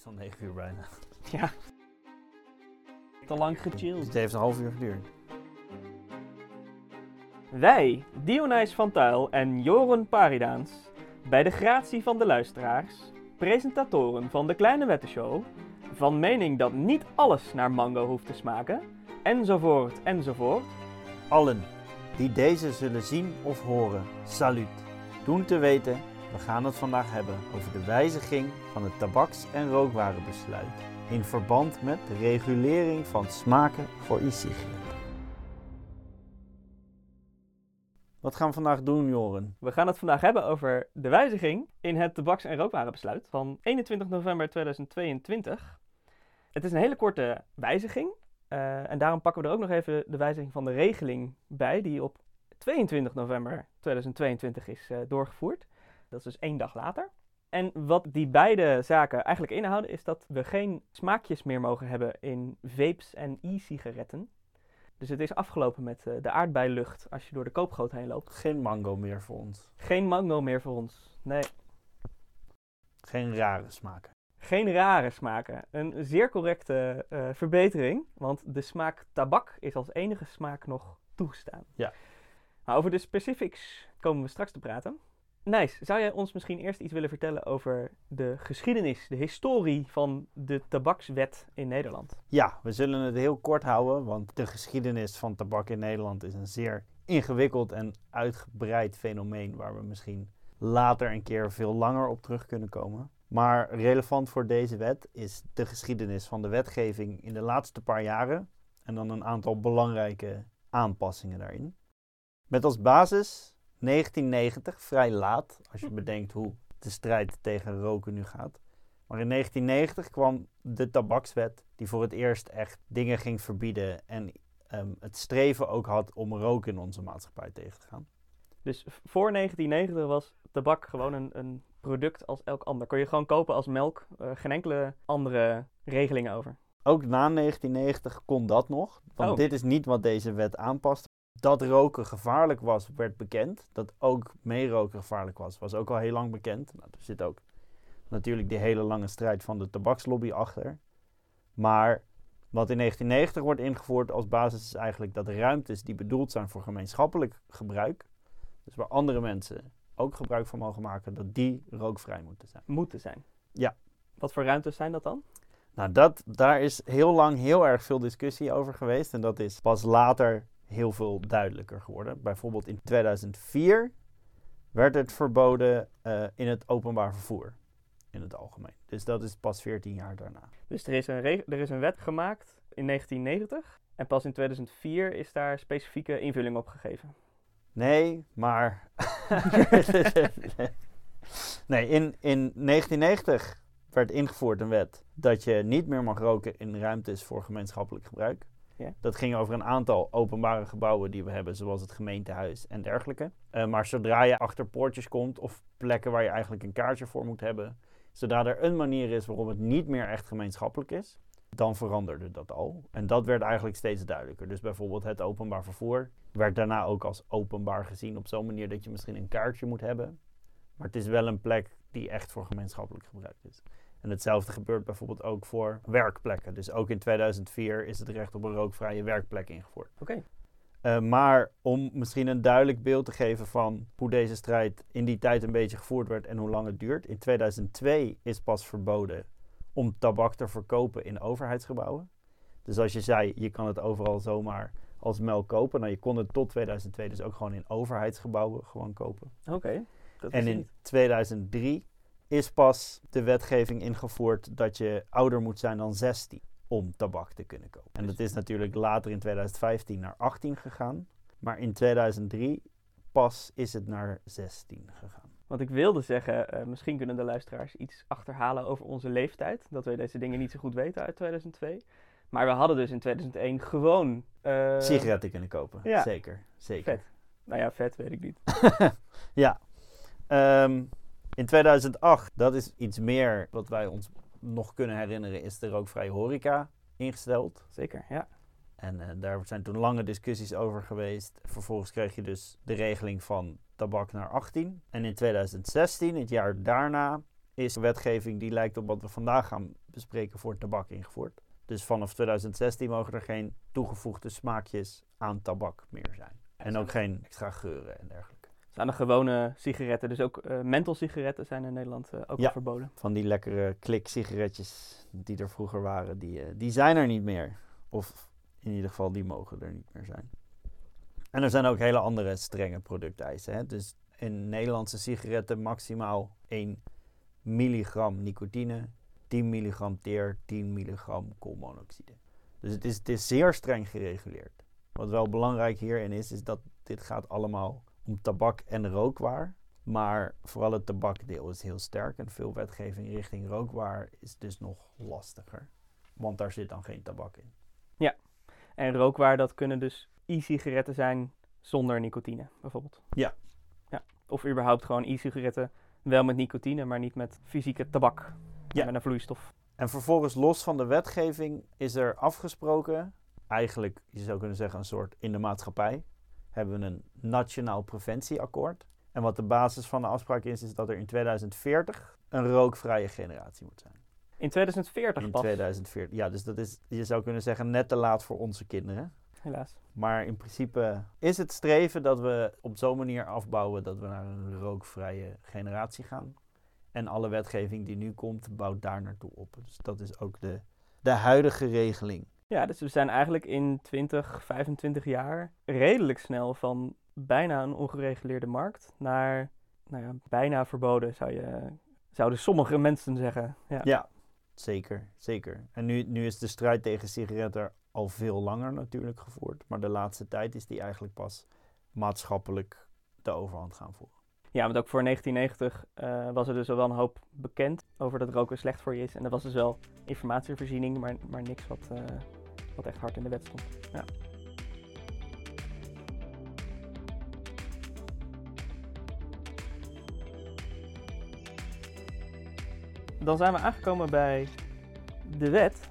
is al 9 uur bijna. Ja. Te lang gechilled. Het heeft een half uur geduurd. Wij, Dionijs van Tuil en Joren Paridaans, bij de gratie van de luisteraars, presentatoren van de Kleine Wettenshow, van mening dat niet alles naar mango hoeft te smaken, enzovoort enzovoort, Allen die deze zullen zien of horen, salut. Doen te weten, we gaan het vandaag hebben over de wijziging van het tabaks- en rookwarenbesluit in verband met de regulering van smaken voor e-sigaretten. Wat gaan we vandaag doen, Joren? We gaan het vandaag hebben over de wijziging in het tabaks- en rookwarenbesluit van 21 november 2022. Het is een hele korte wijziging. eh, en daarom pakken we er ook nog even de wijziging van de regeling bij, die op 22 november 2022 is eh, doorgevoerd. Dat is dus één dag later. En wat die beide zaken eigenlijk inhouden, is dat we geen smaakjes meer mogen hebben in vapes en e-sigaretten. Dus het is afgelopen met eh, de aardbeilucht als je door de koopgoot heen loopt. Geen mango meer voor ons. Geen mango meer voor ons. Nee, Geen rare smaken. geen rare smaken. Een zeer correcte eh, verbetering, want de smaak tabak is als enige smaak nog toegestaan. Ja. Maar over de specifics komen we straks te praten. Nijs, zou jij ons misschien eerst iets willen vertellen over de geschiedenis, de historie van de tabakswet in Nederland? Ja, we zullen het heel kort houden, want de geschiedenis van tabak in Nederland is een zeer ingewikkeld en uitgebreid fenomeen waar we misschien later een keer veel langer op terug kunnen komen. Maar relevant voor deze wet is de geschiedenis van de wetgeving in de laatste paar jaren en dan een aantal belangrijke aanpassingen daarin. Met als basis 1990, vrij laat als je bedenkt hoe de strijd tegen roken nu gaat. Maar in 1990 kwam de tabakswet, die voor het eerst echt dingen ging verbieden en ehm, het streven ook had om roken in onze maatschappij tegen te gaan. Dus voor 1990 was tabak gewoon een, een product als elk ander. Kon je gewoon kopen als melk, eh, geen enkele andere regelingen over. Ook na 1990 kon dat nog, want Oh. dit is niet wat deze wet aanpast. Dat roken gevaarlijk was, werd bekend. Dat ook meeroken gevaarlijk was, was ook al heel lang bekend. Nou, er zit ook natuurlijk die hele lange strijd van de tabakslobby achter. Maar wat in 1990 wordt ingevoerd als basis is eigenlijk dat ruimtes die bedoeld zijn voor gemeenschappelijk gebruik, dus waar andere mensen ook gebruik van mogen maken, dat die rookvrij moeten zijn. Moeten zijn. Ja. Wat voor ruimtes zijn dat dan? Nou, dat, daar is heel lang heel erg veel discussie over geweest. En dat is pas later heel veel duidelijker geworden. Bijvoorbeeld in 2004 werd het verboden eh, in het openbaar vervoer. In het algemeen. Dus dat is pas 14 jaar daarna. Dus er is een, er is een wet gemaakt in 1990. En pas in 2004 is daar specifieke invulling op gegeven. Nee, maar. nee, in, in 1990 werd ingevoerd een wet dat je niet meer mag roken in ruimtes voor gemeenschappelijk gebruik. Dat ging over een aantal openbare gebouwen die we hebben, zoals het gemeentehuis en dergelijke. Eh, maar zodra je achter poortjes komt of plekken waar je eigenlijk een kaartje voor moet hebben, zodra er een manier is waarop het niet meer echt gemeenschappelijk is, dan veranderde dat al. En dat werd eigenlijk steeds duidelijker. Dus bijvoorbeeld het openbaar vervoer werd daarna ook als openbaar gezien op zo'n manier dat je misschien een kaartje moet hebben. Maar het is wel een plek die echt voor gemeenschappelijk gebruik is. En hetzelfde gebeurt bijvoorbeeld ook voor werkplekken. Dus ook in 2004 is het recht op een rookvrije werkplek ingevoerd. Oké. Uh, maar om misschien een duidelijk beeld te geven van hoe deze strijd in die tijd een beetje gevoerd werd en hoe lang het duurt. In 2002 is pas verboden om tabak te verkopen in overheidsgebouwen. Dus als je zei, je kan het overal zomaar als melk kopen. Nou, je kon het tot 2002 dus ook gewoon in overheidsgebouwen gewoon kopen. Oké. En in niet. 2003 is pas de wetgeving ingevoerd dat je ouder moet zijn dan 16 om tabak te kunnen kopen. En dat is natuurlijk later in 2015 naar 18 gegaan. Maar in 2003 pas is het naar 16 gegaan. Want ik wilde zeggen, eh, misschien kunnen de luisteraars iets achterhalen over onze leeftijd. Dat we deze dingen niet zo goed weten uit 2002. Maar we hadden dus in 2001 gewoon... eh, Sigaretten kunnen kopen, ja. zeker. zeker. Vet. Nou ja, vet weet ik niet. ja. Ehm, in 2008, dat is iets meer wat wij ons nog kunnen herinneren, is de rookvrije horeca ingesteld. Zeker, ja. En eh, daar zijn toen lange discussies over geweest. Vervolgens kreeg je dus de regeling van tabak naar 18. En in 2016, het jaar daarna, is wetgeving die lijkt op wat we vandaag gaan bespreken voor tabak ingevoerd. Dus vanaf 2016 mogen er geen toegevoegde smaakjes aan tabak meer zijn. En ook geen extra geuren en dergelijke. Zijn de gewone sigaretten, dus ook uh, menthol-sigaretten zijn in Nederland uh, ook Ja. al verboden. Van die lekkere klik-sigaretjes die er vroeger waren, die, eh, die zijn er niet meer. Of in ieder geval, die mogen er niet meer zijn. En er zijn ook hele andere strenge producteisen. Hè? Dus in Nederlandse sigaretten maximaal 1 milligram nicotine, 10 milligram teer, 10 milligram koolmonoxide. Dus het is, het is zeer streng gereguleerd. Wat wel belangrijk hierin is, is dat dit gaat allemaal tabak en rookwaar. Maar vooral het tabakdeel is heel sterk en veel wetgeving richting rookwaar is dus nog lastiger. Want daar zit dan geen tabak in. En rookwaar, dat kunnen dus e-sigaretten zijn zonder nicotine, bijvoorbeeld. Ja. ja. Of überhaupt gewoon e-sigaretten wel met nicotine, maar niet met fysieke tabak. Ja. Met een vloeistof. En vervolgens los van de wetgeving is er afgesproken, eigenlijk je zou kunnen zeggen een soort in de maatschappij, hebben we een nationaal preventieakkoord. En wat de basis van de afspraak is, is dat er in 2040 een rookvrije generatie moet zijn. In 2040 In pas, 2040. Ja, dus dat is, je zou kunnen zeggen, net te laat voor onze kinderen. helaas. Maar in principe is het streven dat we op zo'n manier afbouwen dat we naar een rookvrije generatie gaan. En alle wetgeving die nu komt, bouwt daar naartoe op. Dus dat is ook de, de huidige regeling. Ja, dus we zijn eigenlijk in 20, 25 jaar redelijk snel van bijna een ongereguleerde markt naar nou ja, bijna verboden, zou je, zouden sommige mensen zeggen. Ja. Ja, zeker, zeker. En nu, nu is de strijd tegen sigaretten al veel langer natuurlijk gevoerd. Maar de laatste tijd is die eigenlijk pas maatschappelijk de overhand gaan voeren. Ja, want ook voor 1990 eh, was er dus al wel een hoop bekend over dat roken slecht voor je is. En er was dus wel informatievoorziening, maar, maar niks wat, eh, wat echt hard in de wet stond. Ja. Dan zijn we aangekomen bij de wet.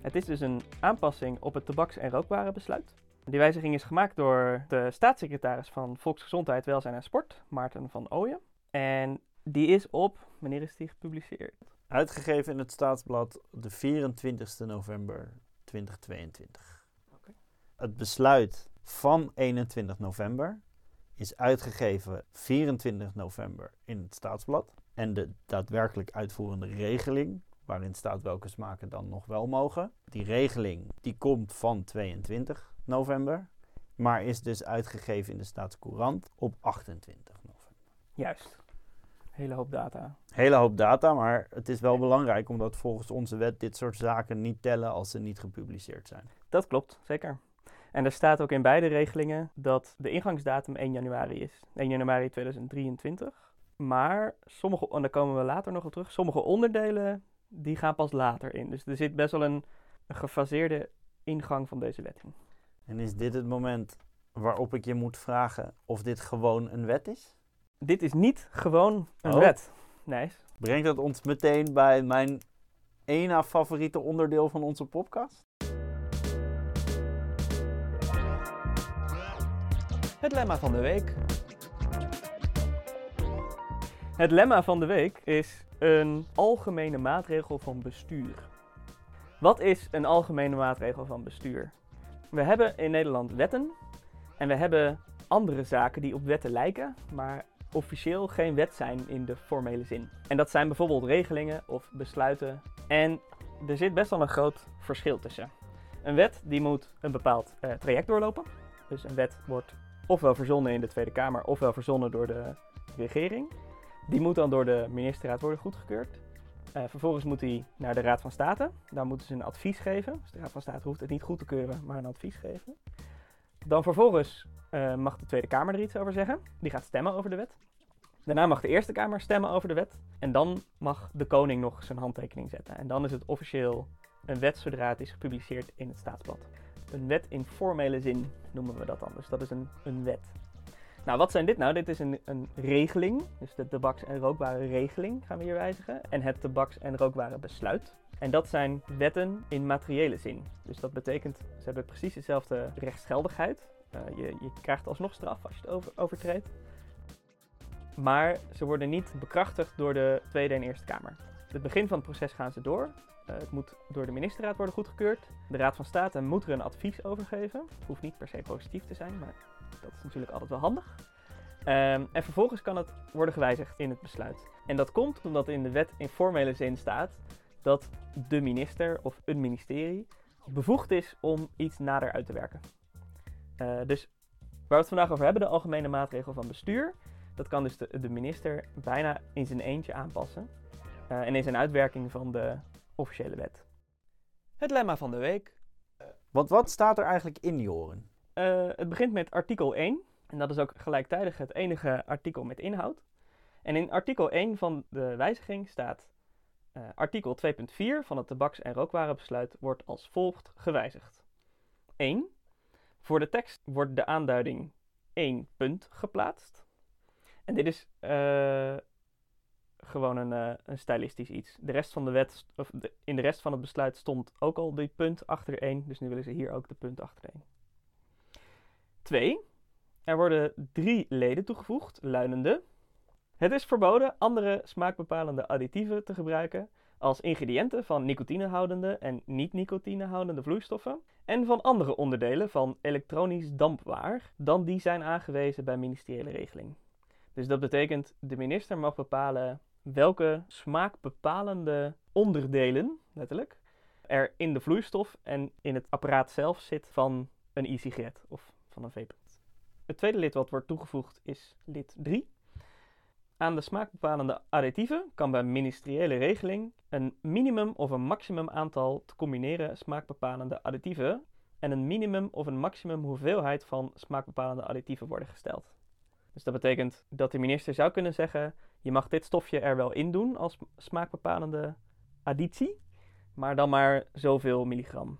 Het is dus een aanpassing op het tabaks- en rookwarenbesluit. Die wijziging is gemaakt door de staatssecretaris van Volksgezondheid, Welzijn en Sport, Maarten van Ooyen. En die is op, wanneer is die gepubliceerd? Uitgegeven in het Staatsblad de 24 november 2022. Oké. Het besluit van 21 november is uitgegeven 24 november in het Staatsblad. En de daadwerkelijk uitvoerende regeling, waarin staat welke smaken dan nog wel mogen. Die regeling die komt van 22 november, maar is dus uitgegeven in de Staatscourant op 28 november. Juist. Hele hoop data. Hele hoop data, maar het is wel belangrijk omdat volgens onze wet dit soort zaken niet tellen als ze niet gepubliceerd zijn. Dat klopt, zeker. En er staat ook in beide regelingen dat de ingangsdatum 1 januari is. 1 januari 2023. Maar sommige, en daar komen we later nog op terug, sommige onderdelen die gaan pas later in. Dus er zit best wel een, een gefaseerde ingang van deze wet in. En is dit het moment waarop ik je moet vragen of dit gewoon een wet is? Dit is niet gewoon een Oh. wet. Nice. Brengt dat ons meteen bij mijn één na favoriete onderdeel van onze podcast? Het lemma van de week. Het lemma van de week is een algemene maatregel van bestuur. Wat is een algemene maatregel van bestuur? We hebben in Nederland wetten en we hebben andere zaken die op wetten lijken, maar officieel geen wet zijn in de formele zin. En dat zijn bijvoorbeeld regelingen of besluiten. En er zit best wel een groot verschil tussen. Een wet die moet een bepaald eh, traject doorlopen. Dus een wet wordt ofwel verzonnen in de Tweede Kamer ofwel verzonnen door de regering. Die moet dan door de ministerraad worden goedgekeurd. Eh, vervolgens moet die naar de Raad van State. Daar moeten ze een advies geven. Dus de Raad van State hoeft het niet goed te keuren, maar een advies geven. Dan vervolgens eh, mag de Tweede Kamer er iets over zeggen. Die gaat stemmen over de wet. Daarna mag de Eerste Kamer stemmen over de wet. En dan mag de koning nog zijn handtekening zetten. En dan is het officieel een wet zodra het is gepubliceerd in het staatsblad. Een wet in formele zin noemen we dat dan. Dus dat is een, een wet. Nou, wat zijn dit nou? Dit is een, een regeling. Dus de tabaks- en rookwarenregeling gaan we hier wijzigen. En het tabaks- en rookwarenbesluit. En dat zijn wetten in materiële zin. Dus dat betekent, ze hebben precies dezelfde rechtsgeldigheid. Eh, je, je krijgt alsnog straf als je het over, overtreedt. maar ze worden niet bekrachtigd door de Tweede en Eerste Kamer. Het begin van het proces gaan ze door. Uh, het moet door de ministerraad worden goedgekeurd. De Raad van State moet er een advies over geven. Het hoeft niet per se positief te zijn, maar dat is natuurlijk altijd wel handig. Um, en vervolgens kan het worden gewijzigd in het besluit. En dat komt omdat in de wet in formele zin staat dat de minister of een ministerie bevoegd is om iets nader uit te werken. Uh, dus waar we het vandaag over hebben, de algemene maatregel van bestuur, dat kan dus de, de minister bijna in zijn eentje aanpassen. Uh, en is een uitwerking van de officiële wet. Het lemma van de week. Want wat staat er eigenlijk in die horen? Uh, het begint met artikel 1. En dat is ook gelijktijdig het enige artikel met inhoud. En in artikel 1 van de wijziging staat... Uh, artikel 2.4 van het tabaks- en rookwarenbesluit wordt als volgt gewijzigd. 1. Voor de tekst wordt de aanduiding 1 punt geplaatst. En dit is uh, gewoon een, uh, een stylistisch iets. De rest van de wet, of in de rest van het besluit stond ook al die punt achter 1, dus nu willen ze hier ook de punt achter 1. 2. Er worden drie leden toegevoegd, luidende. Het is verboden andere smaakbepalende additieven te gebruiken als ingrediënten van nicotinehoudende en niet-nicotinehoudende vloeistoffen en van andere onderdelen van elektronisch dampwaar dan die zijn aangewezen bij ministeriële regeling. Dus dat betekent de minister mag bepalen welke smaakbepalende onderdelen, letterlijk, er in de vloeistof en in het apparaat zelf zit van een e-sigaret of van een vape. Het tweede lid wat wordt toegevoegd is lid 3. Aan de smaakbepalende additieven kan bij ministeriële regeling een minimum of een maximum aantal te combineren smaakbepalende additieven en een minimum of een maximum hoeveelheid van smaakbepalende additieven worden gesteld. Dus dat betekent dat de minister zou kunnen zeggen: je mag dit stofje er wel in doen als smaakbepalende additie, maar dan maar zoveel milligram.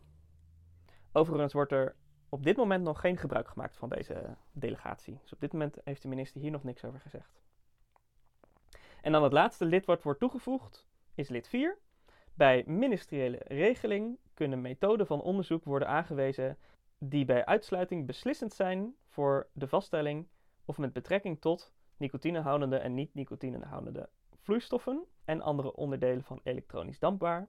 Overigens wordt er op dit moment nog geen gebruik gemaakt van deze delegatie. Dus op dit moment heeft de minister hier nog niks over gezegd. En dan het laatste lid wat wordt toegevoegd is lid 4. Bij ministeriële regeling kunnen methoden van onderzoek worden aangewezen die bij uitsluiting beslissend zijn voor de vaststelling of met betrekking tot nicotinehoudende en niet-nicotinehoudende vloeistoffen en andere onderdelen van elektronisch dampbaar,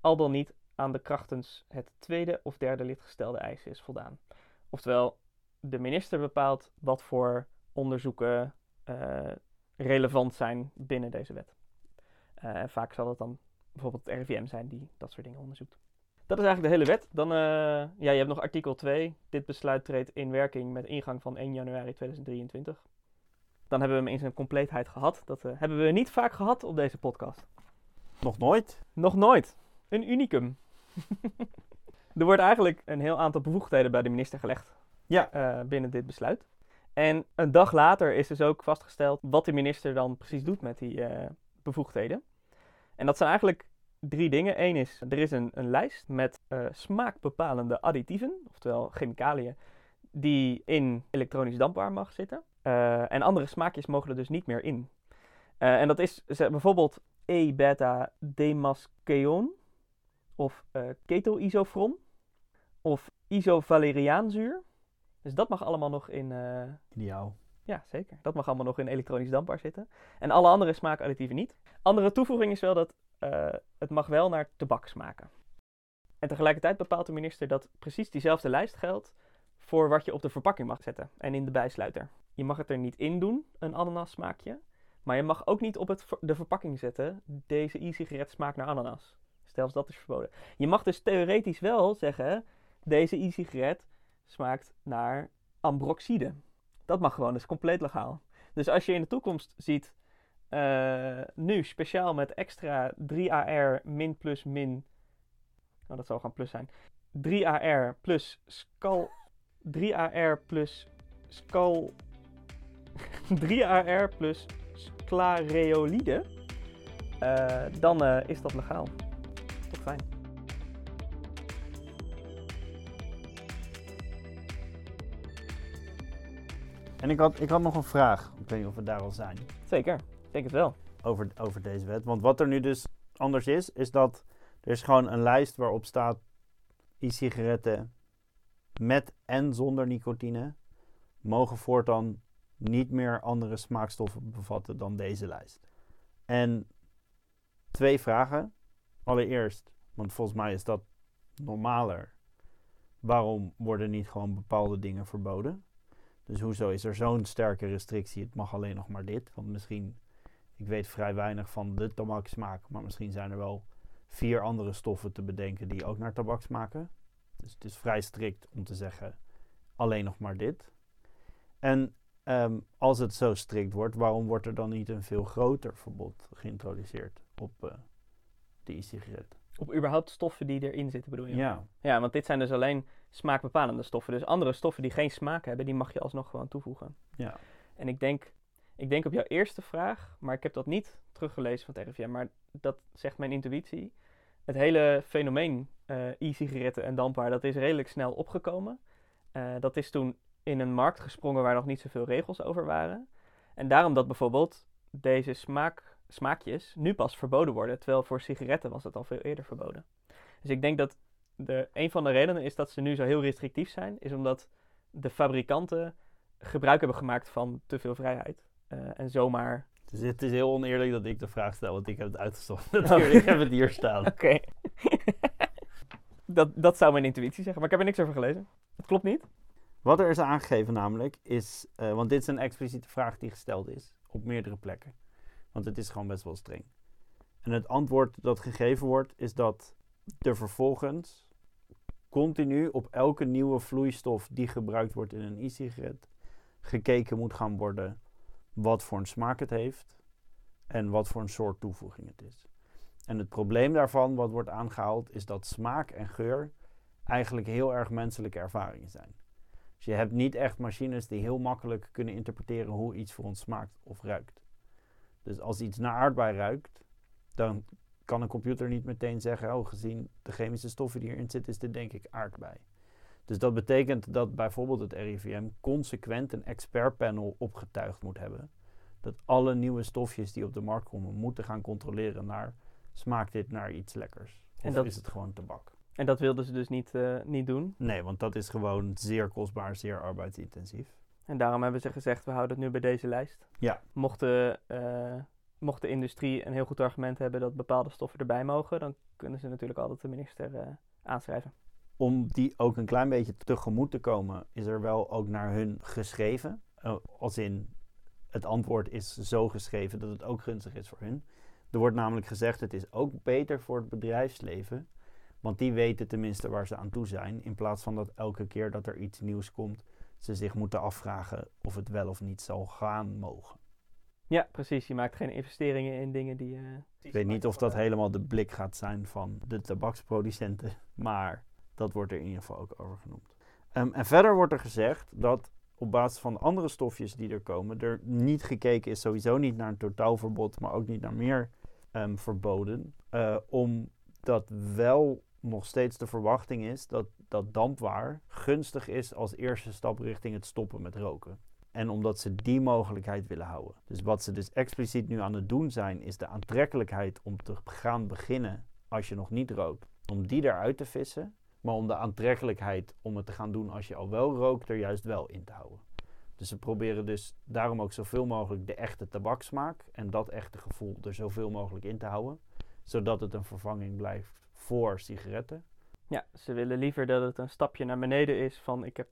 al dan niet aan de krachtens het tweede of derde lid gestelde eisen is voldaan. Oftewel, de minister bepaalt wat voor onderzoeken uh, relevant zijn binnen deze wet. Uh, en vaak zal het dan bijvoorbeeld het RIVM zijn die dat soort dingen onderzoekt. Dat is eigenlijk de hele wet. Dan, uh, ja, je hebt nog artikel 2. Dit besluit treedt in werking met ingang van 1 januari 2023. Dan hebben we hem in zijn compleetheid gehad. Dat uh, hebben we niet vaak gehad op deze podcast. Nog nooit? Nog nooit. Een unicum. er wordt eigenlijk een heel aantal bevoegdheden bij de minister gelegd. Ja. Binnen dit besluit. En een dag later is dus ook vastgesteld wat de minister dan precies doet met die uh, bevoegdheden. En dat zijn eigenlijk drie dingen. Eén is, er is een, een lijst met uh, smaakbepalende additieven, oftewel chemicaliën, die in elektronisch dampbaar mag zitten. Uh, en andere smaakjes mogen er dus niet meer in. En dat is bijvoorbeeld E-beta-demaskeon of ketoisofron of isovaleriaanzuur. Dus dat mag allemaal nog in... Ideaal. Ja, zeker. Dat mag allemaal nog in elektronisch dampbaar zitten. En alle andere smaakadditieven niet. Andere toevoeging is wel dat uh, het mag wel naar tabak smaken. En tegelijkertijd bepaalt de minister dat precies diezelfde lijst geldt voor wat je op de verpakking mag zetten en in de bijsluiter. Je mag het er niet in doen, een ananas smaakje, maar je mag ook niet op het, de verpakking zetten, deze e-sigaret smaakt naar ananas. Zelfs dat is verboden. Je mag dus theoretisch wel zeggen, deze e-sigaret smaakt naar ambroxide. Dat mag gewoon, dat is compleet legaal. Dus als je in de toekomst ziet uh, nu speciaal met extra 3AR min plus min. Nou, dat zal gewoon plus zijn. 3AR plus skal. 3AR plus skal. 3AR plus sclareolide. Uh, dan uh, is dat legaal. Toch fijn. En ik had, ik had nog een vraag. Ik weet niet of we daar al zijn. Zeker, ik denk het wel. Over, over deze wet. Want wat er nu dus anders is, is dat er is gewoon een lijst waarop staat e-sigaretten met en zonder nicotine mogen voortaan niet meer andere smaakstoffen bevatten dan deze lijst. En twee vragen. Allereerst, want volgens mij is dat normaler. Waarom worden niet gewoon bepaalde dingen verboden? Dus hoezo is er zo'n sterke restrictie? Het mag alleen nog maar dit. Want misschien, ik weet vrij weinig van de tabaksmaak, maar misschien zijn er wel vier andere stoffen te bedenken die ook naar tabak smaken. Dus het is vrij strikt om te zeggen alleen nog maar dit. En ehm, als het zo strikt wordt, waarom wordt er dan niet een veel groter verbod geïntroduceerd op uh, de e-sigaret? Op überhaupt stoffen die erin zitten, bedoel je? Ja. Ja, want dit zijn dus alleen smaakbepalende stoffen. Dus andere stoffen die geen smaak hebben, die mag je alsnog gewoon toevoegen. Ja. En ik denk, ik denk op jouw eerste vraag, maar ik heb dat niet teruggelezen van het RIVM, maar dat zegt mijn intuïtie. Het hele fenomeen uh, e-sigaretten en dampbaar, dat is redelijk snel opgekomen. Uh, dat is toen in een markt gesprongen waar nog niet zoveel regels over waren. En daarom dat bijvoorbeeld deze smaak, smaakjes nu pas verboden worden, terwijl voor sigaretten was dat al veel eerder verboden. Dus ik denk dat de, een van de redenen is dat ze nu zo heel restrictief zijn, is omdat de fabrikanten gebruik hebben gemaakt van te veel vrijheid. Uh, en zomaar. Dus het is heel oneerlijk dat ik de vraag stel, want ik heb het uitgezocht. Natuurlijk, ik heb het hier staan. Oké. dat, dat zou mijn intuïtie zeggen, maar ik heb er niks over gelezen. Het klopt niet. Wat er is aangegeven namelijk is, uh, want dit is een expliciete vraag die gesteld is op meerdere plekken. Want het is gewoon best wel streng. En het antwoord dat gegeven wordt is dat er vervolgens continu op elke nieuwe vloeistof die gebruikt wordt in een e-sigaret gekeken moet gaan worden wat voor een smaak het heeft en wat voor een soort toevoeging het is. En het probleem daarvan, wat wordt aangehaald, is dat smaak en geur eigenlijk heel erg menselijke ervaringen zijn. Dus je hebt niet echt machines die heel makkelijk kunnen interpreteren hoe iets voor ons smaakt of ruikt. Dus als iets naar aardbei ruikt, dan kan een computer niet meteen zeggen, oh gezien de chemische stoffen die erin zitten, is dit denk ik aardbei. Dus dat betekent dat bijvoorbeeld het RIVM consequent een expertpanel opgetuigd moet hebben. Dat alle nieuwe stofjes die op de markt komen, moeten gaan controleren naar, smaakt dit naar iets lekkers? Of en dat, is het gewoon tabak? En dat wilden ze dus niet, uh, niet doen? Nee, want dat is gewoon zeer kostbaar, zeer arbeidsintensief. En daarom hebben ze gezegd, we houden het nu bij deze lijst. Ja. Mochten, uh, mocht de industrie een heel goed argument hebben dat bepaalde stoffen erbij mogen, dan kunnen ze natuurlijk altijd de minister uh, aanschrijven. Om die ook een klein beetje tegemoet te komen, is er wel ook naar hun geschreven. als in, het antwoord is zo geschreven dat het ook gunstig is voor hun. Er wordt namelijk gezegd, het is ook beter voor het bedrijfsleven want die weten tenminste waar ze aan toe zijn. In plaats van dat elke keer dat er iets nieuws komt, ze zich moeten afvragen of het wel of niet zal gaan mogen. Ja, precies. Je maakt geen investeringen in dingen die. Uh, ik weet niet of dat helemaal de blik gaat zijn van de tabaksproducenten, maar dat wordt er in ieder geval ook over genoemd. Um, en verder wordt er gezegd dat op basis van andere stofjes die er komen, er niet gekeken is, sowieso niet naar een totaalverbod, maar ook niet naar meer um, verboden, uh, omdat wel nog steeds de verwachting is dat, dat dampwaar gunstig is als eerste stap richting het stoppen met roken. En omdat ze die mogelijkheid willen houden. Dus wat ze dus expliciet nu aan het doen zijn, is de aantrekkelijkheid om te gaan beginnen als je nog niet rookt, om die eruit te vissen. Maar om de aantrekkelijkheid om het te gaan doen als je al wel rookt, er juist wel in te houden. Dus ze proberen dus daarom ook zoveel mogelijk de echte tabaksmaak en dat echte gevoel er zoveel mogelijk in te houden. Zodat het een vervanging blijft voor sigaretten. Ja, ze willen liever dat het een stapje naar beneden is van ik heb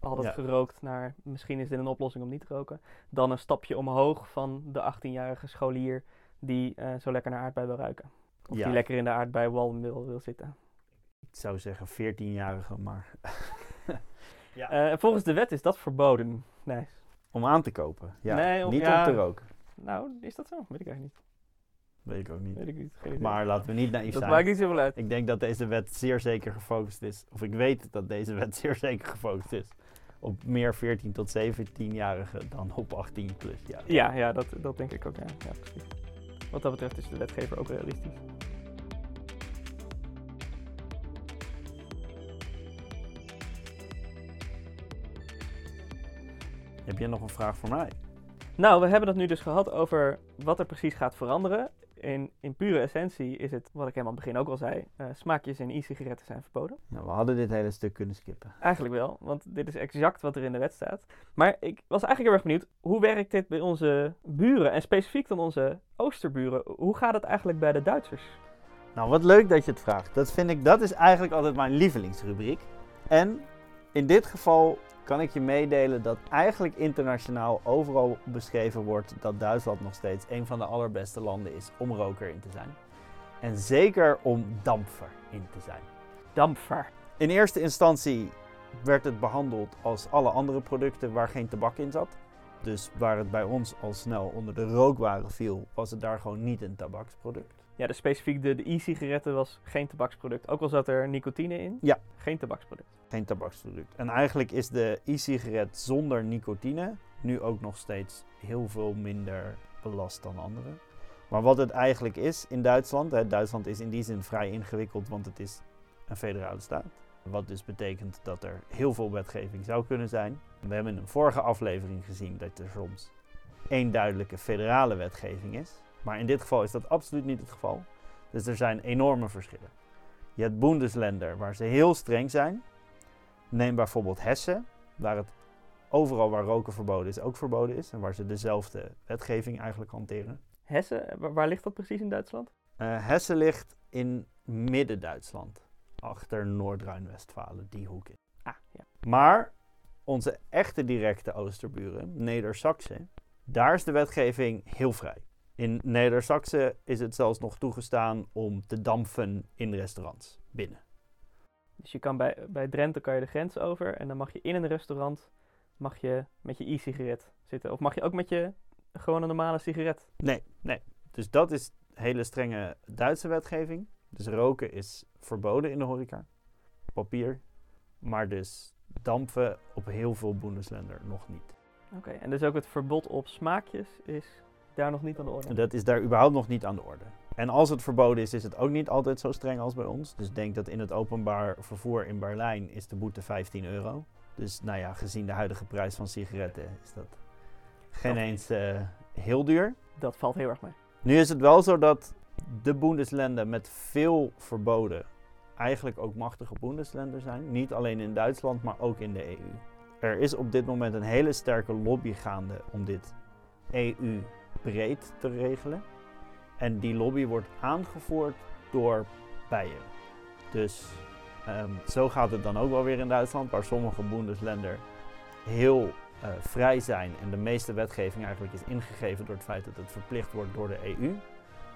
altijd gerookt naar misschien is dit een oplossing om niet te roken. Dan een stapje omhoog van de 18-jarige scholier die uh, zo lekker naar aardbei wil ruiken. Of die lekker in de aardbeiwalm wil, wil zitten. Ik zou zeggen 14-jarige, maar... ja. Uh, volgens de wet is dat verboden. Nee. Om aan te kopen, ja. Nee, om, niet om te roken. Nou, is dat zo? Weet ik eigenlijk niet. Weet ik ook niet. Weet ik niet. Maar laten we niet naïef dat zijn. Dat maakt niet zoveel uit. Ik denk dat deze wet zeer zeker gefocust is. Of ik weet dat deze wet zeer zeker gefocust is. Op meer 14 tot 17-jarigen dan op 18 plus. Ja, ja, ja dat, dat denk ik ook. Ja. ja, precies. Wat dat betreft is de wetgever ook realistisch. Heb jij nog een vraag voor mij? Nou, we hebben het nu dus gehad over wat er precies gaat veranderen In, in pure essentie is het, wat ik helemaal aan het begin ook al zei, eh, smaakjes in e-sigaretten zijn verboden. Ja, we hadden dit hele stuk kunnen skippen. Eigenlijk wel, want dit is exact wat er in de wet staat. Maar ik was eigenlijk heel erg benieuwd, hoe werkt dit bij onze buren en specifiek dan onze oosterburen? Hoe gaat het eigenlijk bij de Duitsers? Nou, wat leuk dat je het vraagt. Dat vind ik, dat is eigenlijk altijd mijn lievelingsrubriek. En in dit geval kan ik je meedelen dat eigenlijk internationaal overal beschreven wordt dat Duitsland nog steeds een van de allerbeste landen is om roker in te zijn. En zeker om damper in te zijn. Damper. In eerste instantie werd het behandeld als alle andere producten waar geen tabak in zat. Dus waar het bij ons al snel onder de rookwaren viel, was het daar gewoon niet een tabaksproduct. Ja, dus specifiek de, de e-sigaretten was geen tabaksproduct. Ook al zat er nicotine in. Ja. Geen tabaksproduct. Geen tabaksproduct. En eigenlijk is de e-sigaret zonder nicotine nu ook nog steeds heel veel minder belast dan andere. Maar wat het eigenlijk is in Duitsland, hè, Duitsland is in die zin vrij ingewikkeld, want het is een federale staat. Wat dus betekent dat er heel veel wetgeving zou kunnen zijn. We hebben in een vorige aflevering gezien dat er soms één duidelijke federale wetgeving is. Maar in dit geval is dat absoluut niet het geval. Dus er zijn enorme verschillen. Je hebt Bundesländer waar ze heel streng zijn. Neem bijvoorbeeld Hessen, waar het overal waar roken verboden is ook verboden is. En waar ze dezelfde wetgeving eigenlijk hanteren. Hessen, wa- waar ligt dat precies in Duitsland? Eh, Hessen ligt in midden-Duitsland. Achter Noord-Rijn-Westfalen, die hoek in. Ah, ja. Maar onze echte directe oosterburen, Neder-Saxe, daar is de wetgeving heel vrij. In Neder-Saxe is het zelfs nog toegestaan om te dampen in restaurants binnen. Dus je kan bij, bij Drenthe kan je de grens over en dan mag je in een restaurant mag je met je e-sigaret zitten. Of mag je ook met je gewone normale sigaret. Nee, nee. Dus dat is hele strenge Duitse wetgeving. Dus roken is verboden in de horeca. Papier. Maar dus dampen op heel veel Bundesländer nog niet. Oké, en dus ook het verbod op smaakjes is daar nog niet aan de orde. Dat is daar überhaupt nog niet aan de orde. En als het verboden is, is het ook niet altijd zo streng als bij ons. Dus denk dat in het openbaar vervoer in Berlijn is de boete 15 euro. Dus nou ja, gezien de huidige prijs van sigaretten is dat geen Dat- eens eh, heel duur. Dat valt heel erg mee. Nu is het wel zo dat de Bundesländer met veel verboden eigenlijk ook machtige Bundesländer zijn. Niet alleen in Duitsland, maar ook in de EU. Er is op dit moment een hele sterke lobby gaande om dit EU-breed te regelen. En die lobby wordt aangevoerd door Bayern. Dus ehm, zo gaat het dan ook wel weer in Duitsland, waar sommige Bundesländer heel eh, vrij zijn en de meeste wetgeving eigenlijk is ingegeven door het feit dat het verplicht wordt door de EU,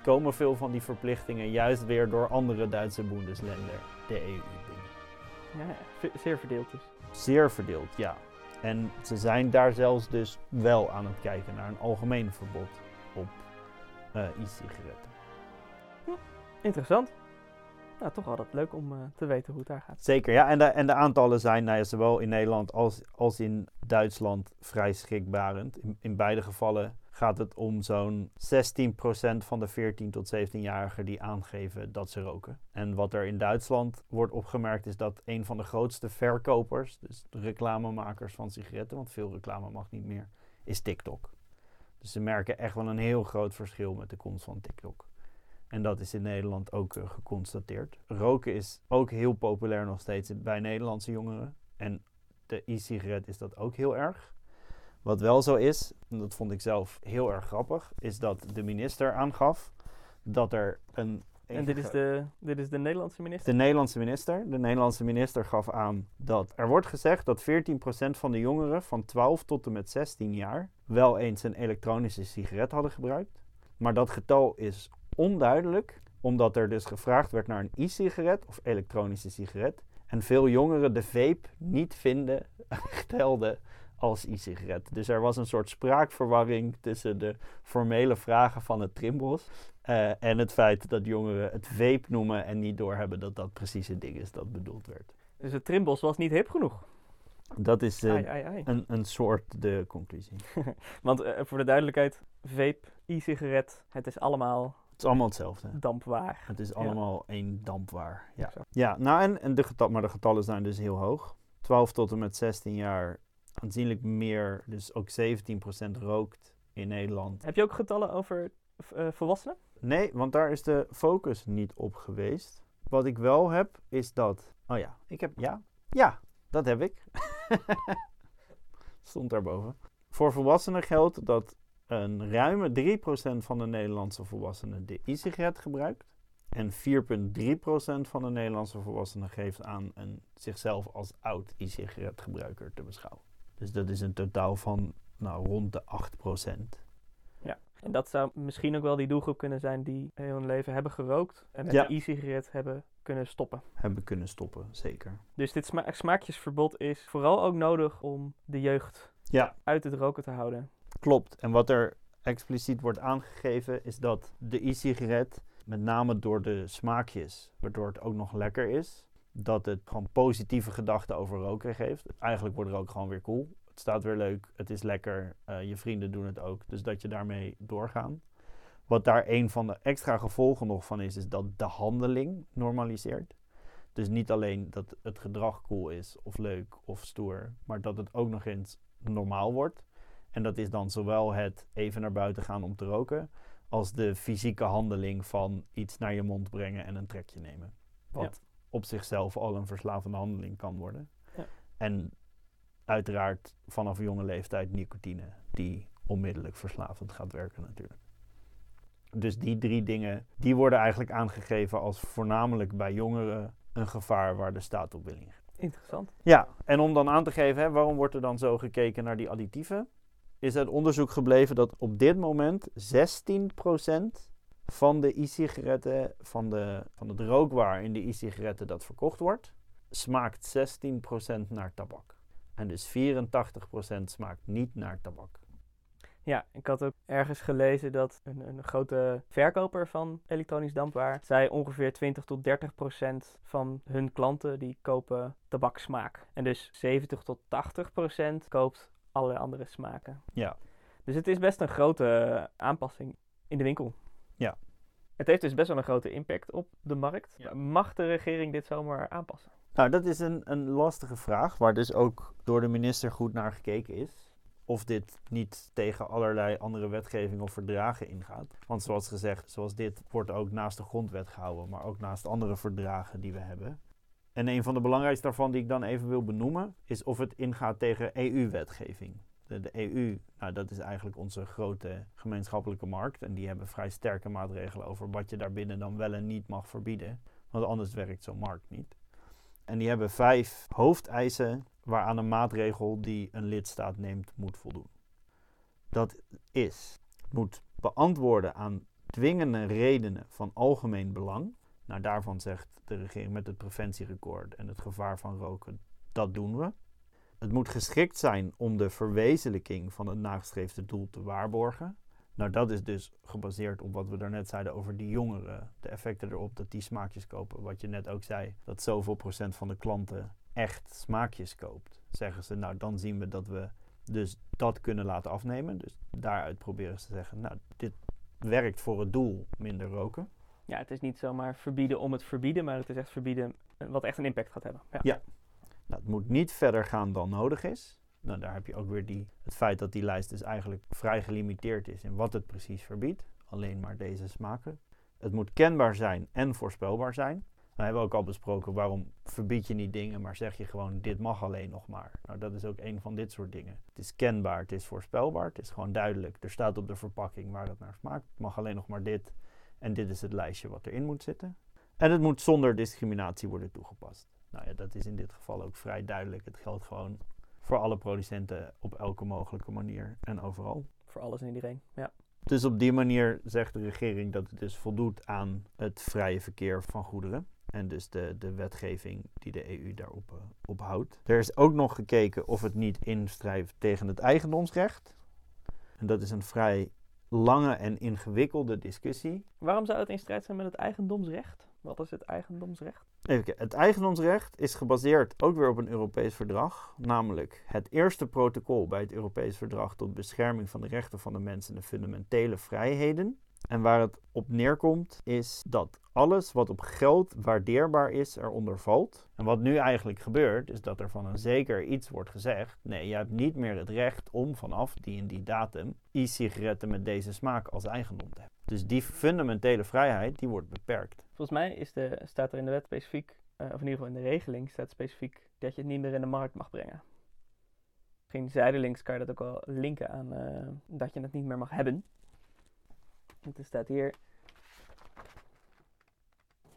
komen veel van die verplichtingen juist weer door andere Duitse Bundesländer de EU binnen. Ja, zeer verdeeld dus. Zeer verdeeld, ja. En ze zijn daar zelfs dus wel aan het kijken naar een algemeen verbod op eh, e-sigaretten. Interessant. Nou, toch altijd leuk om eh, te weten hoe het daar gaat. Zeker, ja. En de, en de aantallen zijn nou ja, zowel in Nederland als, als in Duitsland vrij schrikbarend. In, in beide gevallen gaat het om zo'n 16% van de 14 tot 17-jarigen die aangeven dat ze roken. En wat er in Duitsland wordt opgemerkt is dat een van de grootste verkopers, dus reclamemakers van sigaretten, want veel reclame mag niet meer, is TikTok. Dus ze merken echt wel een heel groot verschil met de komst van TikTok. En dat is in Nederland ook eh, geconstateerd. Roken is ook heel populair nog steeds bij Nederlandse jongeren. En de e-sigaret is dat ook heel erg. Wat wel zo is, en dat vond ik zelf heel erg grappig, is dat de minister aangaf dat er een. En dit is, de, dit is de Nederlandse minister? De Nederlandse minister. De Nederlandse minister gaf aan dat er wordt gezegd dat 14% van de jongeren van 12 tot en met 16 jaar wel eens een elektronische sigaret hadden gebruikt. Maar dat getal is onduidelijk, omdat er dus gevraagd werd naar een e-sigaret of elektronische sigaret. En veel jongeren de vape niet vinden, telden als e-sigaret. Dus er was een soort spraakverwarring tussen de formele vragen van het Trimbos eh, en het feit dat jongeren het vape noemen en niet doorhebben dat dat precies het ding is dat bedoeld werd. Dus het Trimbos was niet hip genoeg. Dat is eh, Ai, ai, ai. een, een soort de conclusie. Want eh, voor de duidelijkheid, vape, e-sigaret, het is allemaal Het is allemaal hetzelfde. dampwaar. Het is allemaal één dampwaar. Ja, ja nou en, en de getal, maar de getallen zijn dus heel hoog. 12 tot en met 16 jaar aanzienlijk meer, dus ook 17% rookt in Nederland. Heb je ook getallen over eh, volwassenen? Nee, want daar is de focus niet op geweest. Wat ik wel heb, is dat... Oh ja, ik heb... Ja, ja dat heb ik. Stond daarboven. Voor volwassenen geldt dat een ruime 3% van de Nederlandse volwassenen de e-sigaret gebruikt. En 4,3% van de Nederlandse volwassenen geeft aan een, zichzelf als oud e-sigaretgebruiker te beschouwen. Dus dat is een totaal van nou, rond de 8%. Ja, en dat zou misschien ook wel die doelgroep kunnen zijn die heel hun leven hebben gerookt en met Ja. e-sigaret hebben kunnen stoppen. Hebben kunnen stoppen, zeker. Dus dit sma- smaakjesverbod is vooral ook nodig om de jeugd Ja, uit het roken te houden. klopt. En wat er expliciet wordt aangegeven is dat de e-sigaret, met name door de smaakjes, waardoor het ook nog lekker is, dat het gewoon positieve gedachten over roken geeft. Eigenlijk wordt roken gewoon weer cool. Het staat weer leuk, het is lekker, eh, je vrienden doen het ook. Dus dat je daarmee doorgaan. Wat daar een van de extra gevolgen nog van is, is dat de handeling normaliseert. Dus niet alleen dat het gedrag cool is of leuk of stoer, maar dat het ook nog eens normaal wordt. En dat is dan zowel het even naar buiten gaan om te roken, als de fysieke handeling van iets naar je mond brengen en een trekje nemen. Wat op zichzelf al een verslavende handeling kan worden. Ja. En uiteraard vanaf jonge leeftijd nicotine, die onmiddellijk verslavend gaat werken natuurlijk. Dus die drie dingen, die worden eigenlijk aangegeven als voornamelijk bij jongeren een gevaar waar de staat op wil ingaan. Interessant. Ja, en om dan aan te geven, hè, waarom wordt er dan zo gekeken naar die additieven? Is uit onderzoek gebleven dat op dit moment 16% van de e-sigaretten, van, de, van het rookwaar in de e-sigaretten dat verkocht wordt, smaakt 16% naar tabak. En dus 84% smaakt niet naar tabak. Ja, ik had ook ergens gelezen dat een, een grote verkoper van elektronisch dampwaar zei ongeveer 20 tot 30 procent van hun klanten die kopen tabaksmaak. En dus 70 tot 80 procent koopt allerlei andere smaken. Ja. Dus het is best een grote aanpassing in de winkel. Ja. Het heeft dus best wel een grote impact op de markt. Ja. Mag de regering dit zomaar aanpassen? Nou, dat is een, een lastige vraag, waar dus ook door de minister goed naar gekeken is. Of dit niet tegen allerlei andere wetgeving of verdragen ingaat. Want zoals gezegd, zoals dit wordt ook naast de grondwet gehouden, maar ook naast andere verdragen die we hebben. En een van de belangrijkste daarvan die ik dan even wil benoemen, is of het ingaat tegen EU-wetgeving. De, EU, nou, dat is eigenlijk onze grote gemeenschappelijke markt. En die hebben vrij sterke maatregelen over wat je daarbinnen dan wel en niet mag verbieden. Want anders werkt zo'n markt niet. En die hebben vijf hoofdeisen waaraan een maatregel die een lidstaat neemt moet voldoen. Dat is, moet beantwoorden aan dwingende redenen van algemeen belang. Nou, daarvan zegt de regering met het preventierecord en het gevaar van roken, dat doen we. Het moet geschikt zijn om de verwezenlijking van het nagestreefde doel te waarborgen. Nou, dat is dus gebaseerd op wat we daarnet zeiden over die jongeren. De effecten erop dat die smaakjes kopen. Wat je net ook zei, dat zoveel procent van de klanten echt smaakjes koopt. Zeggen ze, nou dan zien we dat we dus dat kunnen laten afnemen. Dus daaruit proberen ze te zeggen, nou dit werkt voor het doel minder roken. Ja, het is niet zomaar verbieden om het verbieden, maar het is echt verbieden wat echt een impact gaat hebben. Ja. Ja. Nou, het moet niet verder gaan dan nodig is. Nou, daar heb je ook weer die, het feit dat die lijst dus eigenlijk vrij gelimiteerd is in wat het precies verbiedt. Alleen maar deze smaken. Het moet kenbaar zijn en voorspelbaar zijn. Dan hebben we ook al besproken waarom verbied je niet dingen, maar zeg je gewoon dit mag alleen nog maar. Nou, dat is ook een van dit soort dingen. Het is kenbaar, het is voorspelbaar, het is gewoon duidelijk. Er staat op de verpakking waar het naar smaakt. Het mag alleen nog maar dit en dit is het lijstje wat erin moet zitten. En het moet zonder discriminatie worden toegepast. Nou ja, dat is in dit geval ook vrij duidelijk. Het geldt gewoon voor alle producenten op elke mogelijke manier en overal. Voor alles en iedereen. Ja. Dus op die manier zegt de regering dat het dus voldoet aan het vrije verkeer van goederen. En dus de, de wetgeving die de EU daarop eh, op houdt. Er is ook nog gekeken of het niet instrijft tegen het eigendomsrecht. En dat is een vrij lange en ingewikkelde discussie. Waarom zou het in strijd zijn met het eigendomsrecht? Wat is het eigendomsrecht? Het eigendomsrecht is gebaseerd ook weer op een Europees verdrag, namelijk het eerste protocol bij het Europees verdrag tot bescherming van de rechten van de mens en de fundamentele vrijheden. En waar het op neerkomt is dat alles wat op geld waardeerbaar is eronder valt. En wat nu eigenlijk gebeurt is dat er van een zeker iets wordt gezegd: nee, je hebt niet meer het recht om vanaf die en die datum e-sigaretten met deze smaak als eigendom te hebben. Dus die fundamentele vrijheid, die wordt beperkt. Volgens mij is de, staat er in de wet specifiek, eh, of in ieder geval in de regeling, staat specifiek dat je het niet meer in de markt mag brengen. Misschien zijdelings kan je dat ook wel linken aan eh, dat je het niet meer mag hebben. Want er staat hier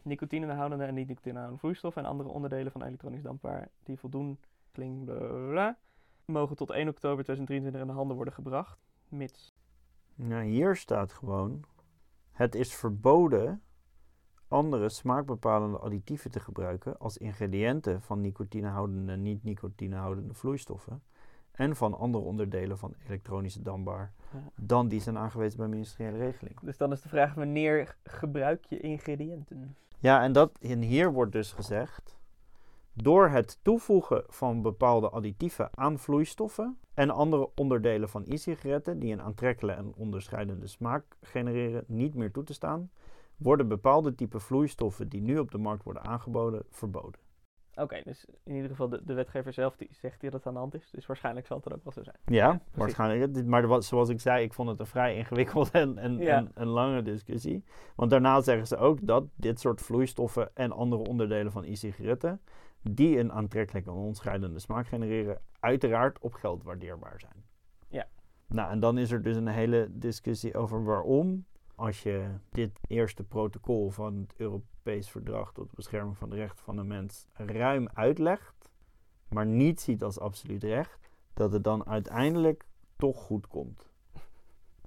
nicotinehoudende en niet-nicotinehoudende vloeistoffen en andere onderdelen van elektronisch dampbaar die voldoen, kling, bla, mogen tot 1 oktober 2023 in de handen worden gebracht, mits. Nou, hier staat gewoon: het is verboden andere smaakbepalende additieven te gebruiken als ingrediënten van nicotinehoudende en niet-nicotinehoudende vloeistoffen en van andere onderdelen van elektronische dampbaar Ja. dan die zijn aangewezen bij ministeriële regeling. Dus dan is de vraag wanneer gebruik je ingrediënten? Ja, en, dat, en hier wordt dus gezegd, door het toevoegen van bepaalde additieven aan vloeistoffen en andere onderdelen van e-sigaretten die een aantrekkelijke en onderscheidende smaak genereren niet meer toe te staan, worden bepaalde type vloeistoffen die nu op de markt worden aangeboden verboden. Oké, dus in ieder geval de, de wetgever zelf die zegt hier dat het aan de hand is. Dus waarschijnlijk zal het er ook wel zo zijn. Ja, waarschijnlijk. Maar wat- zoals ik zei, ik vond het een vrij ingewikkeld en, en, Ja. en een lange discussie. Want daarna zeggen ze ook dat dit soort vloeistoffen en andere onderdelen van e-sigaretten, die een aantrekkelijke en onderscheidende smaak genereren, uiteraard op geld waardeerbaar zijn. Ja. Nou, en dan is er dus een hele discussie over waarom, als je dit eerste protocol van het Europees Verdrag tot de bescherming van de rechten van de mens ruim uitlegt, maar niet ziet als absoluut recht, dat het dan uiteindelijk toch goed komt.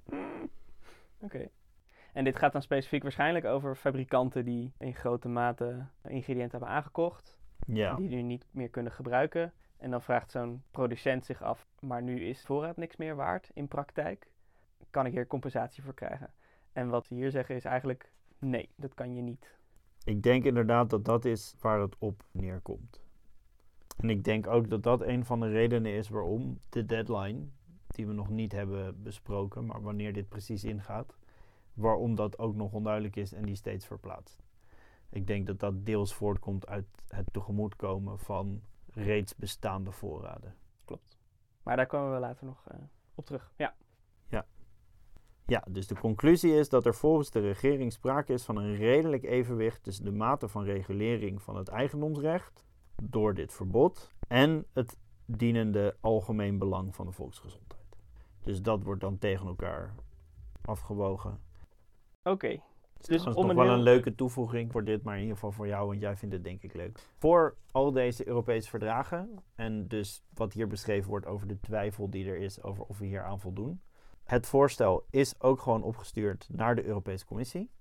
Oké. En dit gaat dan specifiek waarschijnlijk over fabrikanten die in grote mate ingrediënten hebben aangekocht. Ja. Die nu niet meer kunnen gebruiken. En dan vraagt zo'n producent zich af, maar nu is voorraad niks meer waard in praktijk. Kan ik hier compensatie voor krijgen? En wat ze hier zeggen is eigenlijk, nee, dat kan je niet. Ik denk inderdaad dat dat is waar het op neerkomt. En ik denk ook dat dat een van de redenen is waarom de deadline, die we nog niet hebben besproken, maar wanneer dit precies ingaat, waarom dat ook nog onduidelijk is en die steeds verplaatst. Ik denk dat dat deels voortkomt uit het tegemoetkomen van reeds bestaande voorraden. Klopt. Maar daar komen we later nog eh, op terug. Ja. Ja, dus de conclusie is dat er volgens de regering sprake is van een redelijk evenwicht tussen de mate van regulering van het eigendomsrecht door dit verbod en het dienende algemeen belang van de volksgezondheid. Dus dat wordt dan tegen elkaar afgewogen. Oké. Dus Dus dat is nog wel heel- een leuke toevoeging voor dit, maar in ieder geval voor jou, want jij vindt het denk ik leuk. Voor al deze Europese verdragen en dus wat hier beschreven wordt over de twijfel die er is over of we hier aan voldoen. Het voorstel is ook gewoon opgestuurd naar de Europese Commissie.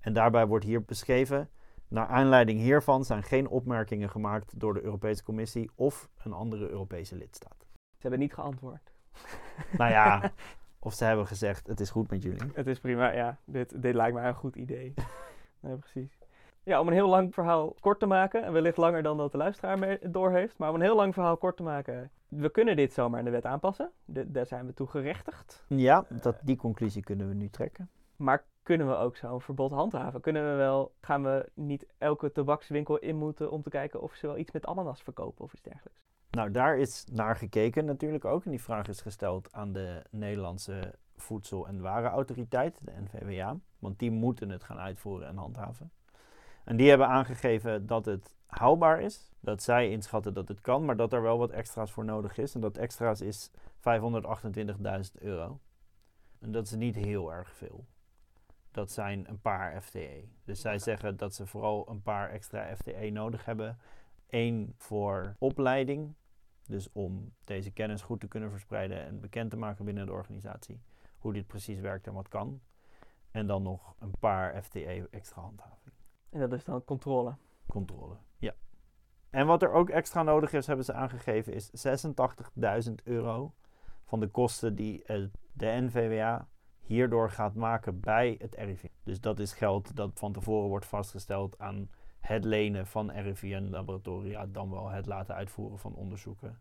En daarbij wordt hier beschreven, naar aanleiding hiervan zijn geen opmerkingen gemaakt door de Europese Commissie of een andere Europese lidstaat. Ze hebben niet geantwoord. Nou ja, of ze hebben gezegd, het is goed met jullie. Het is prima, ja. Dit, dit lijkt mij een goed idee. nee, precies. Ja, om een heel lang verhaal kort te maken, en wellicht langer dan dat de luisteraar mee doorheeft, maar om een heel lang verhaal kort te maken, we kunnen dit zomaar in de wet aanpassen. De- daar zijn we toe gerechtigd. Ja, dat, die conclusie kunnen we nu trekken. Maar kunnen we ook zo'n verbod handhaven? Kunnen we wel, gaan we niet elke tabakswinkel in moeten om te kijken of ze wel iets met ananas verkopen of iets dergelijks? Nou, daar is naar gekeken natuurlijk ook. En die vraag is gesteld aan de Nederlandse Voedsel- en Warenautoriteit, de NVWA. Want die moeten het gaan uitvoeren en handhaven. En die hebben aangegeven dat het haalbaar is. Dat zij inschatten dat het kan, maar dat er wel wat extra's voor nodig is. En dat extra's is 528.000 euro. En dat is niet heel erg veel. Dat zijn een paar FTE. Dus zij zeggen dat ze vooral een paar extra FTE nodig hebben. Eén voor opleiding, dus om deze kennis goed te kunnen verspreiden en bekend te maken binnen de organisatie. Hoe dit precies werkt en wat kan. En dan nog een paar FTE extra handhaving. En dat is dan controle. Controle, ja. En wat er ook extra nodig is, hebben ze aangegeven, is 86.000 euro van de kosten die eh, de NVWA hierdoor gaat maken bij het RIVM. Dus dat is geld dat van tevoren wordt vastgesteld aan het lenen van RIVM-laboratoria, dan wel het laten uitvoeren van onderzoeken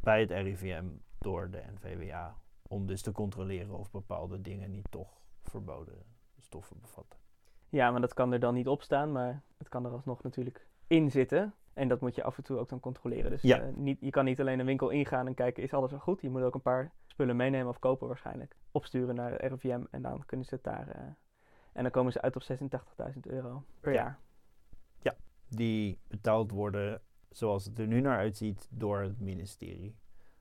bij het RIVM door de NVWA. Om dus te controleren of bepaalde dingen niet toch verboden stoffen bevatten. Ja, maar dat kan er dan niet op staan, maar het kan er alsnog natuurlijk in zitten. En dat moet je af en toe ook dan controleren. Dus Ja. eh, niet, je kan niet alleen een winkel ingaan en kijken, is alles wel goed? Je moet ook een paar spullen meenemen of kopen waarschijnlijk, opsturen naar de RIVM en dan kunnen ze het daar... eh, en dan komen ze uit op 86.000 euro per Ja. jaar. Die betaald worden, zoals het er nu naar uitziet, door het ministerie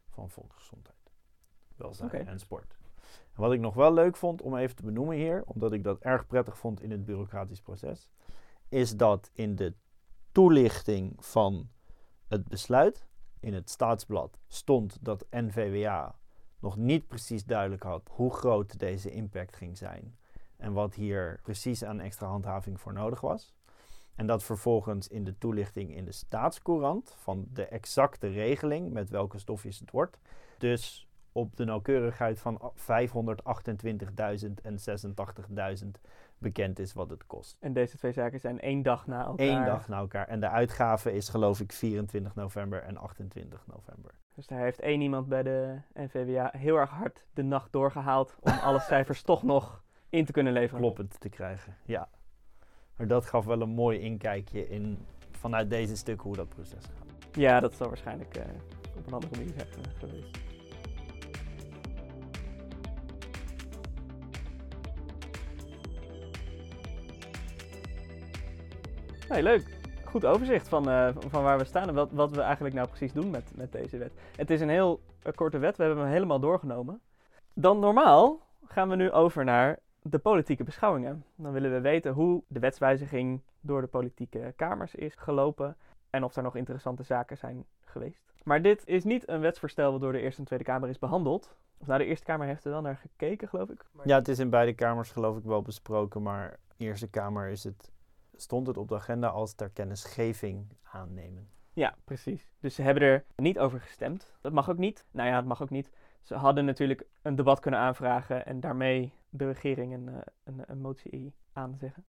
van Volksgezondheid, Welzijn en Sport. Wat ik nog wel leuk vond om even te benoemen hier, omdat ik dat erg prettig vond in het bureaucratisch proces, is dat in de toelichting van het besluit in het staatsblad stond dat NVWA nog niet precies duidelijk had hoe groot deze impact ging zijn en wat hier precies aan extra handhaving voor nodig was. En dat vervolgens in de toelichting in de staatscourant van de exacte regeling met welke stofjes het wordt, dus op de nauwkeurigheid van 528.000 en 86.000 bekend is wat het kost. En deze twee zaken zijn één dag na elkaar. Eén dag na elkaar. En de uitgave is geloof ik 24 november en 28 november. Dus daar heeft één iemand bij de NVWA heel erg hard de nacht doorgehaald om alle cijfers toch nog in te kunnen leveren. kloppend te krijgen. Ja. Maar dat gaf wel een mooi inkijkje in vanuit deze stukken hoe dat proces gaat. Ja, dat zal waarschijnlijk eh, op een andere manier zijn geweest. Nee, leuk. Goed overzicht van, eh, van waar we staan en wat, wat we eigenlijk nou precies doen met, met deze wet. Het is een heel eh, korte wet, we hebben hem helemaal doorgenomen. Dan normaal gaan we nu over naar de politieke beschouwingen. Dan willen we weten hoe de wetswijziging door de politieke kamers is gelopen en of er nog interessante zaken zijn geweest. Maar dit is niet een wetsvoorstel wat door de Eerste en Tweede Kamer is behandeld. Of nou, de Eerste Kamer heeft er wel naar gekeken, geloof ik. Ja, het is in beide kamers geloof ik wel besproken, maar Eerste Kamer is het, stond het op de agenda als ter kennisgeving aannemen. Ja, precies. Dus ze hebben er niet over gestemd. Dat mag ook niet. Nou ja, dat mag ook niet. Ze hadden natuurlijk een debat kunnen aanvragen en daarmee de regering een, eh, een, een motie aanzeggen.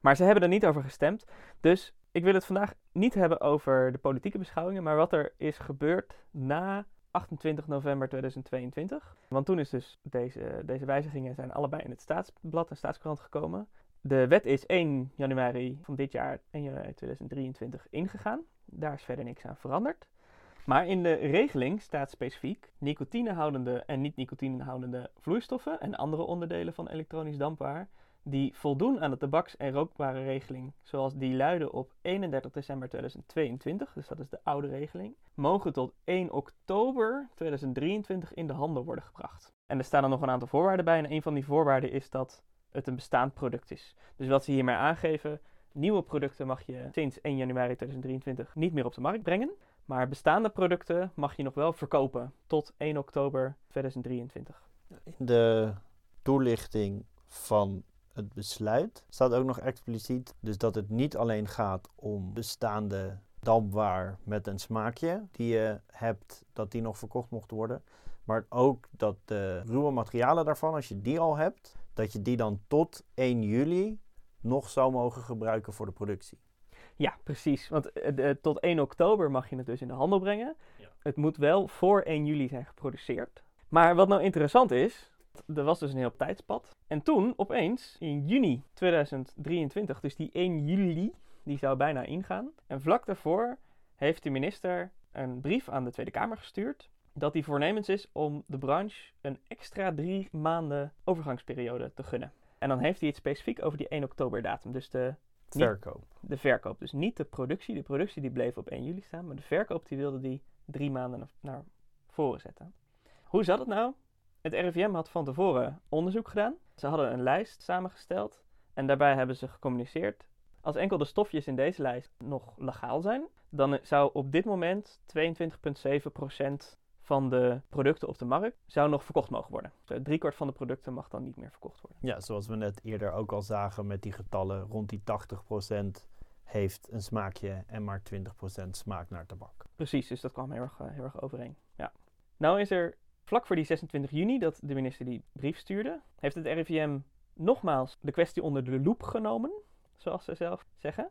Maar ze hebben er niet over gestemd. Dus ik wil het vandaag niet hebben over de politieke beschouwingen, maar wat er is gebeurd na 28 november 2022. Want toen is dus deze, deze wijzigingen zijn allebei in het staatsblad en staatskrant gekomen. De wet is 1 januari van dit jaar, 1 januari 2023, ingegaan. Daar is verder niks aan veranderd. Maar in de regeling staat specifiek nicotinehoudende en niet-nicotinehoudende vloeistoffen en andere onderdelen van elektronisch dampwaar die voldoen aan de tabaks- en rookwarenregeling zoals die luidde op 31 december 2022, dus dat is de oude regeling, mogen tot 1 oktober 2023 in de handel worden gebracht. En er staan dan nog een aantal voorwaarden bij en een van die voorwaarden is dat het een bestaand product is. Dus wat ze hiermee aangeven, nieuwe producten mag je sinds 1 januari 2023 niet meer op de markt brengen. Maar bestaande producten mag je nog wel verkopen tot 1 oktober 2023. In de toelichting van het besluit staat ook nog expliciet dus dat het niet alleen gaat om bestaande dampwaar met een smaakje die je hebt, dat die nog verkocht mocht worden. Maar ook dat de ruwe materialen daarvan, als je die al hebt, dat je die dan tot 1 juli nog zou mogen gebruiken voor de productie. Ja, precies. Want eh, de- tot 1 oktober mag je het dus in de handel brengen. Ja. Het moet wel voor 1 juli zijn geproduceerd. Maar wat nou interessant is, er was dus een heel tijdspad. En toen, opeens, in juni 2023, dus die 1 juli, die zou bijna ingaan. En vlak daarvoor heeft de minister een brief aan de Tweede Kamer gestuurd. Dat hij voornemens is om de branche een extra drie maanden overgangsperiode te gunnen. En dan heeft hij het specifiek over die 1 oktober datum. Dus de Niet- Verkoop. de verkoop. Dus niet de productie. De productie die bleef op 1 juli staan. Maar de verkoop die wilde die drie maanden naar, naar voren zetten. Hoe zat het nou? Het RIVM had van tevoren onderzoek gedaan. Ze hadden een lijst samengesteld. En daarbij hebben ze gecommuniceerd. Als enkel de stofjes in deze lijst nog legaal zijn, dan zou op dit moment 22,7% van de producten op de markt zou nog verkocht mogen worden. Dus driekwart van de producten mag dan niet meer verkocht worden. Ja, zoals we net eerder ook al zagen met die getallen, rond die 80% heeft een smaakje en maar 20% smaakt naar tabak. Precies, dus dat kwam heel erg, eh, heel erg overeen. Ja. Nou is er vlak voor die 26 juni dat de minister die brief stuurde, heeft het RIVM nogmaals de kwestie onder de loep genomen, zoals ze zelf zeggen.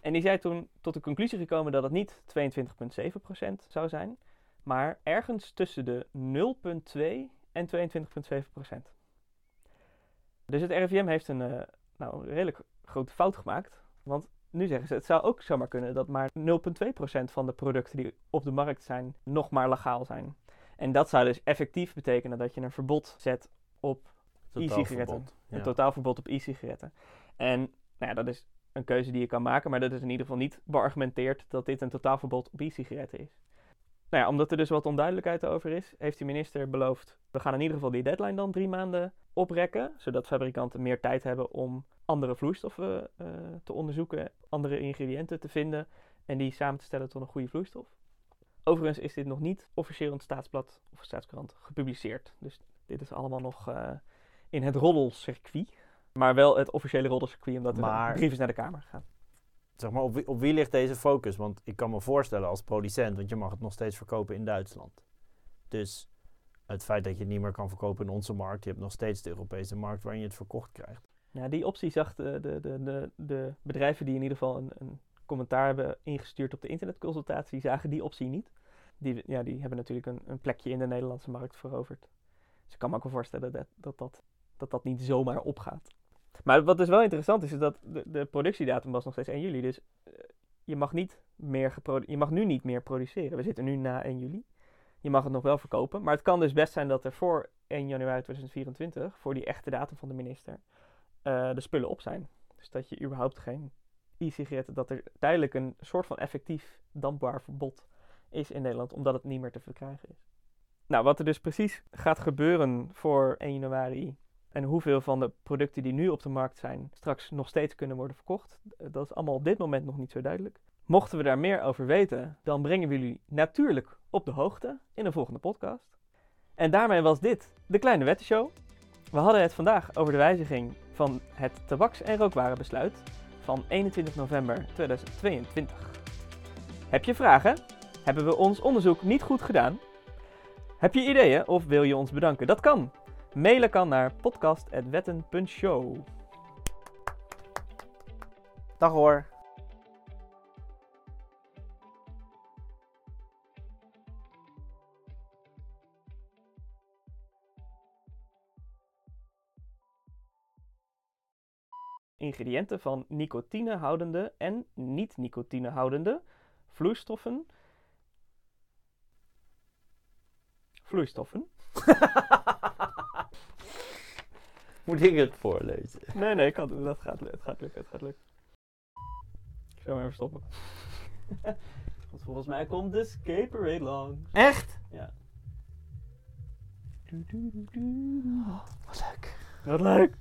En die zei toen tot de conclusie gekomen dat het niet 22,7% zou zijn, maar ergens tussen de 0,2 en 22,7%. Dus het RIVM heeft een eh, nou, redelijk grote fout gemaakt, want nu zeggen ze, het zou ook zomaar kunnen dat maar 0,2% van de producten die op de markt zijn nog maar legaal zijn. En dat zou dus effectief betekenen dat je een verbod zet op e-sigaretten. Ja. Een totaalverbod op e-sigaretten. En nou ja, dat is een keuze die je kan maken, maar dat is in ieder geval niet beargumenteerd dat dit een totaalverbod op e-sigaretten is. Nou ja, omdat er dus wat onduidelijkheid over is, heeft de minister beloofd, we gaan in ieder geval die deadline dan drie maanden oprekken, zodat fabrikanten meer tijd hebben om andere vloeistoffen eh, te onderzoeken, andere ingrediënten te vinden en die samen te stellen tot een goede vloeistof. Overigens is dit nog niet officieel in het Staatsblad of Staatskrant gepubliceerd. Dus dit is allemaal nog eh, in het roddelcircuit. Maar wel het officiële roddelcircuit, omdat er Maar- brief is naar de Kamer gegaan. Zeg maar, op wie, wie ligt deze focus? Want ik kan me voorstellen als producent, want je mag het nog steeds verkopen in Duitsland. Dus het feit dat je het niet meer kan verkopen in onze markt, je hebt nog steeds de Europese markt waarin je het verkocht krijgt. Ja, die optie zag de, de, de, de, de bedrijven die in ieder geval een, een commentaar hebben ingestuurd op de internetconsultatie, zagen die optie niet. Die, ja, die hebben natuurlijk een, een plekje in de Nederlandse markt veroverd. Dus ik kan me ook wel voorstellen dat dat, dat, dat, dat niet zomaar opgaat. Maar wat dus wel interessant is, is dat de, de productiedatum was nog steeds 1 juli. Dus eh, je mag, niet meer je mag nu niet meer produceren. We zitten nu na 1 juli. Je mag het nog wel verkopen. Maar het kan dus best zijn dat er voor 1 januari 2024, voor die echte datum van de minister, eh, de spullen op zijn. Dus dat je überhaupt geen e-sigaretten, dat er tijdelijk een soort van effectief dampbaar verbod is in Nederland, omdat het niet meer te verkrijgen is. Nou, wat er dus precies gaat gebeuren voor 1 januari en hoeveel van de producten die nu op de markt zijn straks nog steeds kunnen worden verkocht, eh, dat is allemaal op dit moment nog niet zo duidelijk. Mochten we daar meer over weten, dan brengen we jullie natuurlijk op de hoogte in een volgende podcast. En daarmee was dit de Kleine Wettenshow. We hadden het vandaag over de wijziging van het tabaks- en rookwarenbesluit van 21 november 2022. Heb je vragen? Hebben we ons onderzoek niet goed gedaan? Heb je ideeën of wil je ons bedanken? Dat kan. Mailen kan naar podcast.wetten.show. Dag hoor. Ingrediënten van nicotinehoudende en niet-nicotinehoudende vloeistoffen. Vloeistoffen? Moet ik het voorlezen? Nee, nee, ik kan, dat gaat, het gaat lukken, het gaat lukken. Ik zal hem even stoppen. Want volgens mij komt de Escape Parade langs. Echt? Ja. Wat leuk. Wat leuk.